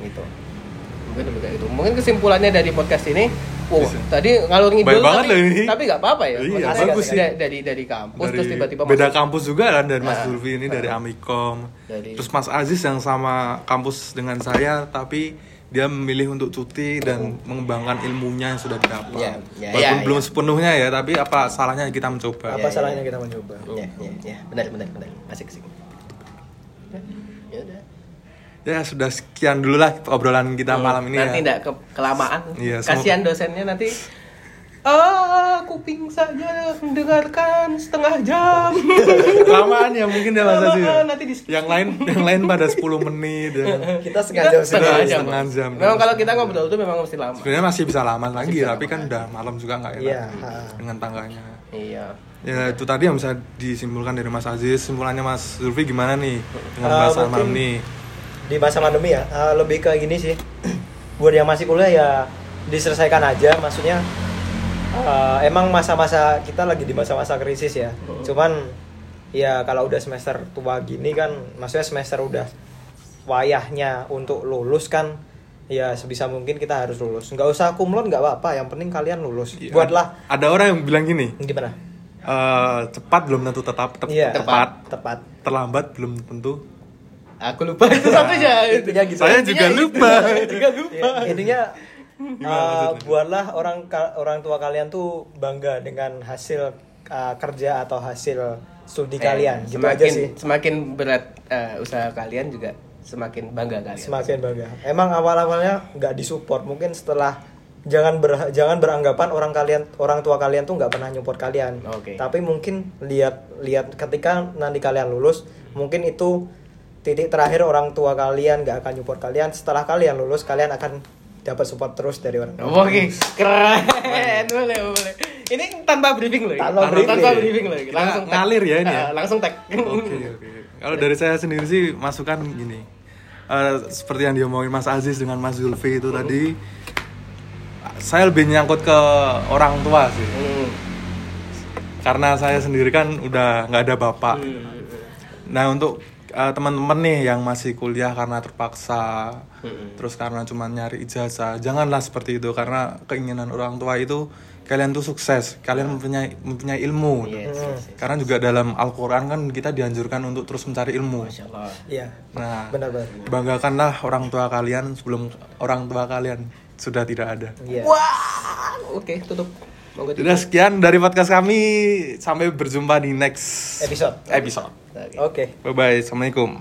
Speaker 2: Gitu. Mungkin lebih kayak itu. Mungkin kesimpulannya dari podcast ini, wow,
Speaker 1: Bisa.
Speaker 2: tadi ngalur ngidul tapi,
Speaker 1: ini.
Speaker 2: tapi nggak apa-apa ya.
Speaker 1: Iya,
Speaker 2: Maksudnya
Speaker 1: bagus sih.
Speaker 2: dari, dari kampus
Speaker 1: Dari
Speaker 2: terus tiba-tiba
Speaker 1: beda
Speaker 2: masuk-
Speaker 1: kampus juga kan dari Mas
Speaker 2: Nah.
Speaker 1: Zulfi ini dari Amikom.
Speaker 2: Dari-
Speaker 1: Terus Mas Aziz yang sama kampus dengan saya tapi dia memilih untuk cuti dan mengembangkan ilmunya yang sudah didapat.
Speaker 2: Iya, iya,
Speaker 1: Walaupun
Speaker 2: iya,
Speaker 1: belum
Speaker 2: iya.
Speaker 1: sepenuhnya ya, tapi apa salahnya kita mencoba.
Speaker 3: Apa
Speaker 2: Iya,
Speaker 3: salahnya
Speaker 2: iya.
Speaker 3: kita mencoba?
Speaker 2: Iya, iya, iya. Benar, benar, benar. Asik, asik. Ya udah.
Speaker 1: Ya sudah sekian dulu lah obrolan kita malam ini
Speaker 2: nanti
Speaker 1: ya.
Speaker 2: enggak ke kelamaan.
Speaker 1: Iya, semoga-
Speaker 2: Kasihan dosennya nanti Ah, kuping saja mendengarkan setengah jam.
Speaker 1: Kelamaan ya mungkin ya Mas Aziz.
Speaker 2: Kelamaan, nanti di-
Speaker 1: Yang lain yang lain pada 10 menit ya.
Speaker 3: Kita setengah jam
Speaker 2: setengah
Speaker 3: setengah
Speaker 2: jam.
Speaker 1: setengah jam.
Speaker 2: Memang kalau kita ngobrol itu memang mesti lama.
Speaker 1: Sebenarnya masih bisa lama lagi,
Speaker 2: bisa
Speaker 1: tapi
Speaker 2: lama
Speaker 1: kan udah malam juga nggak enak
Speaker 3: Iya.
Speaker 1: dengan tangganya.
Speaker 2: Iya.
Speaker 1: Ya itu tadi yang bisa disimpulkan dari Mas Aziz. Simpulannya Mas Zulfi gimana nih dengan
Speaker 3: mungkin-
Speaker 1: malam nih?
Speaker 3: di masa pandemi ya eh, lebih ke gini sih buat yang masih kuliah ya diselesaikan aja maksudnya eh, emang masa-masa kita lagi di masa-masa krisis ya cuman ya kalau udah semester tua gini kan maksudnya semester udah wayahnya untuk lulus kan ya sebisa mungkin kita harus lulus nggak usah kumlot nggak apa-apa yang penting kalian lulus
Speaker 1: Iya,
Speaker 3: buatlah
Speaker 1: Ada orang yang bilang gini,
Speaker 3: gimana
Speaker 1: eh, cepat belum tentu tetap tep-
Speaker 3: Iya.
Speaker 1: tepat,
Speaker 3: tepat
Speaker 1: terlambat belum tentu.
Speaker 2: Aku lupa itu satunya.
Speaker 3: intinya gitu
Speaker 1: Saya juga lupa.
Speaker 2: itu. juga lupa.
Speaker 3: Ya, intinya uh, buatlah orang orang tua kalian tuh bangga dengan hasil uh, kerja atau hasil studi
Speaker 2: Eh,
Speaker 3: kalian. Gitu
Speaker 2: semakin,
Speaker 3: aja sih.
Speaker 2: Semakin berat eh, usaha kalian juga semakin bangga kalian.
Speaker 3: semakin bangga. Emang awal awalnya nggak disupport. Mungkin setelah jangan ber, jangan beranggapan orang kalian orang tua kalian tuh nggak pernah nyupport kalian.
Speaker 2: Oke.
Speaker 3: tapi mungkin lihat lihat ketika nanti kalian lulus mungkin itu titik terakhir orang tua kalian nggak akan nyupport kalian. Setelah kalian lulus kalian akan dapat support terus dari orang tua
Speaker 2: Oke, keren. boleh, boleh. Ini tanpa briefing loh. ini.
Speaker 3: Tanpa
Speaker 2: Tanpa,
Speaker 3: briefing.
Speaker 2: briefing loh.
Speaker 1: Kita
Speaker 2: Langsung tag.
Speaker 1: ngalir ya ini ya?
Speaker 2: Ah, langsung tag.
Speaker 1: Oke oke. Kalau dari saya sendiri sih masukan gini. Eh, seperti yang diomongin Mas Aziz dengan Mas Zulfi itu tadi, saya lebih nyangkut ke orang tua sih.
Speaker 2: Hmm.
Speaker 1: Karena saya sendiri kan udah nggak ada bapak.
Speaker 2: Hmm.
Speaker 1: Nah untuk eh, teman-teman nih yang masih kuliah karena terpaksa,
Speaker 2: Hmm.
Speaker 1: terus karena cuma nyari ijazah, janganlah seperti itu karena keinginan orang tua itu kalian tuh sukses, kalian mempunyai mempunyai ilmu.
Speaker 2: Yes, yes, yes.
Speaker 1: Karena juga dalam Al-Quran kan kita dianjurkan untuk terus mencari ilmu.
Speaker 2: Masya Allah.
Speaker 3: Iya.
Speaker 1: Nah,
Speaker 3: Benar-benar.
Speaker 1: banggakanlah orang tua kalian sebelum orang tua kalian sudah tidak ada.
Speaker 3: Iya.
Speaker 2: Wah, oke tutup.
Speaker 1: Sudah sekian dari podcast kami. Sampai berjumpa di next
Speaker 3: Episode.
Speaker 1: episode.
Speaker 2: Oke.
Speaker 3: Oke.
Speaker 1: Bye bye. Assalamualaikum.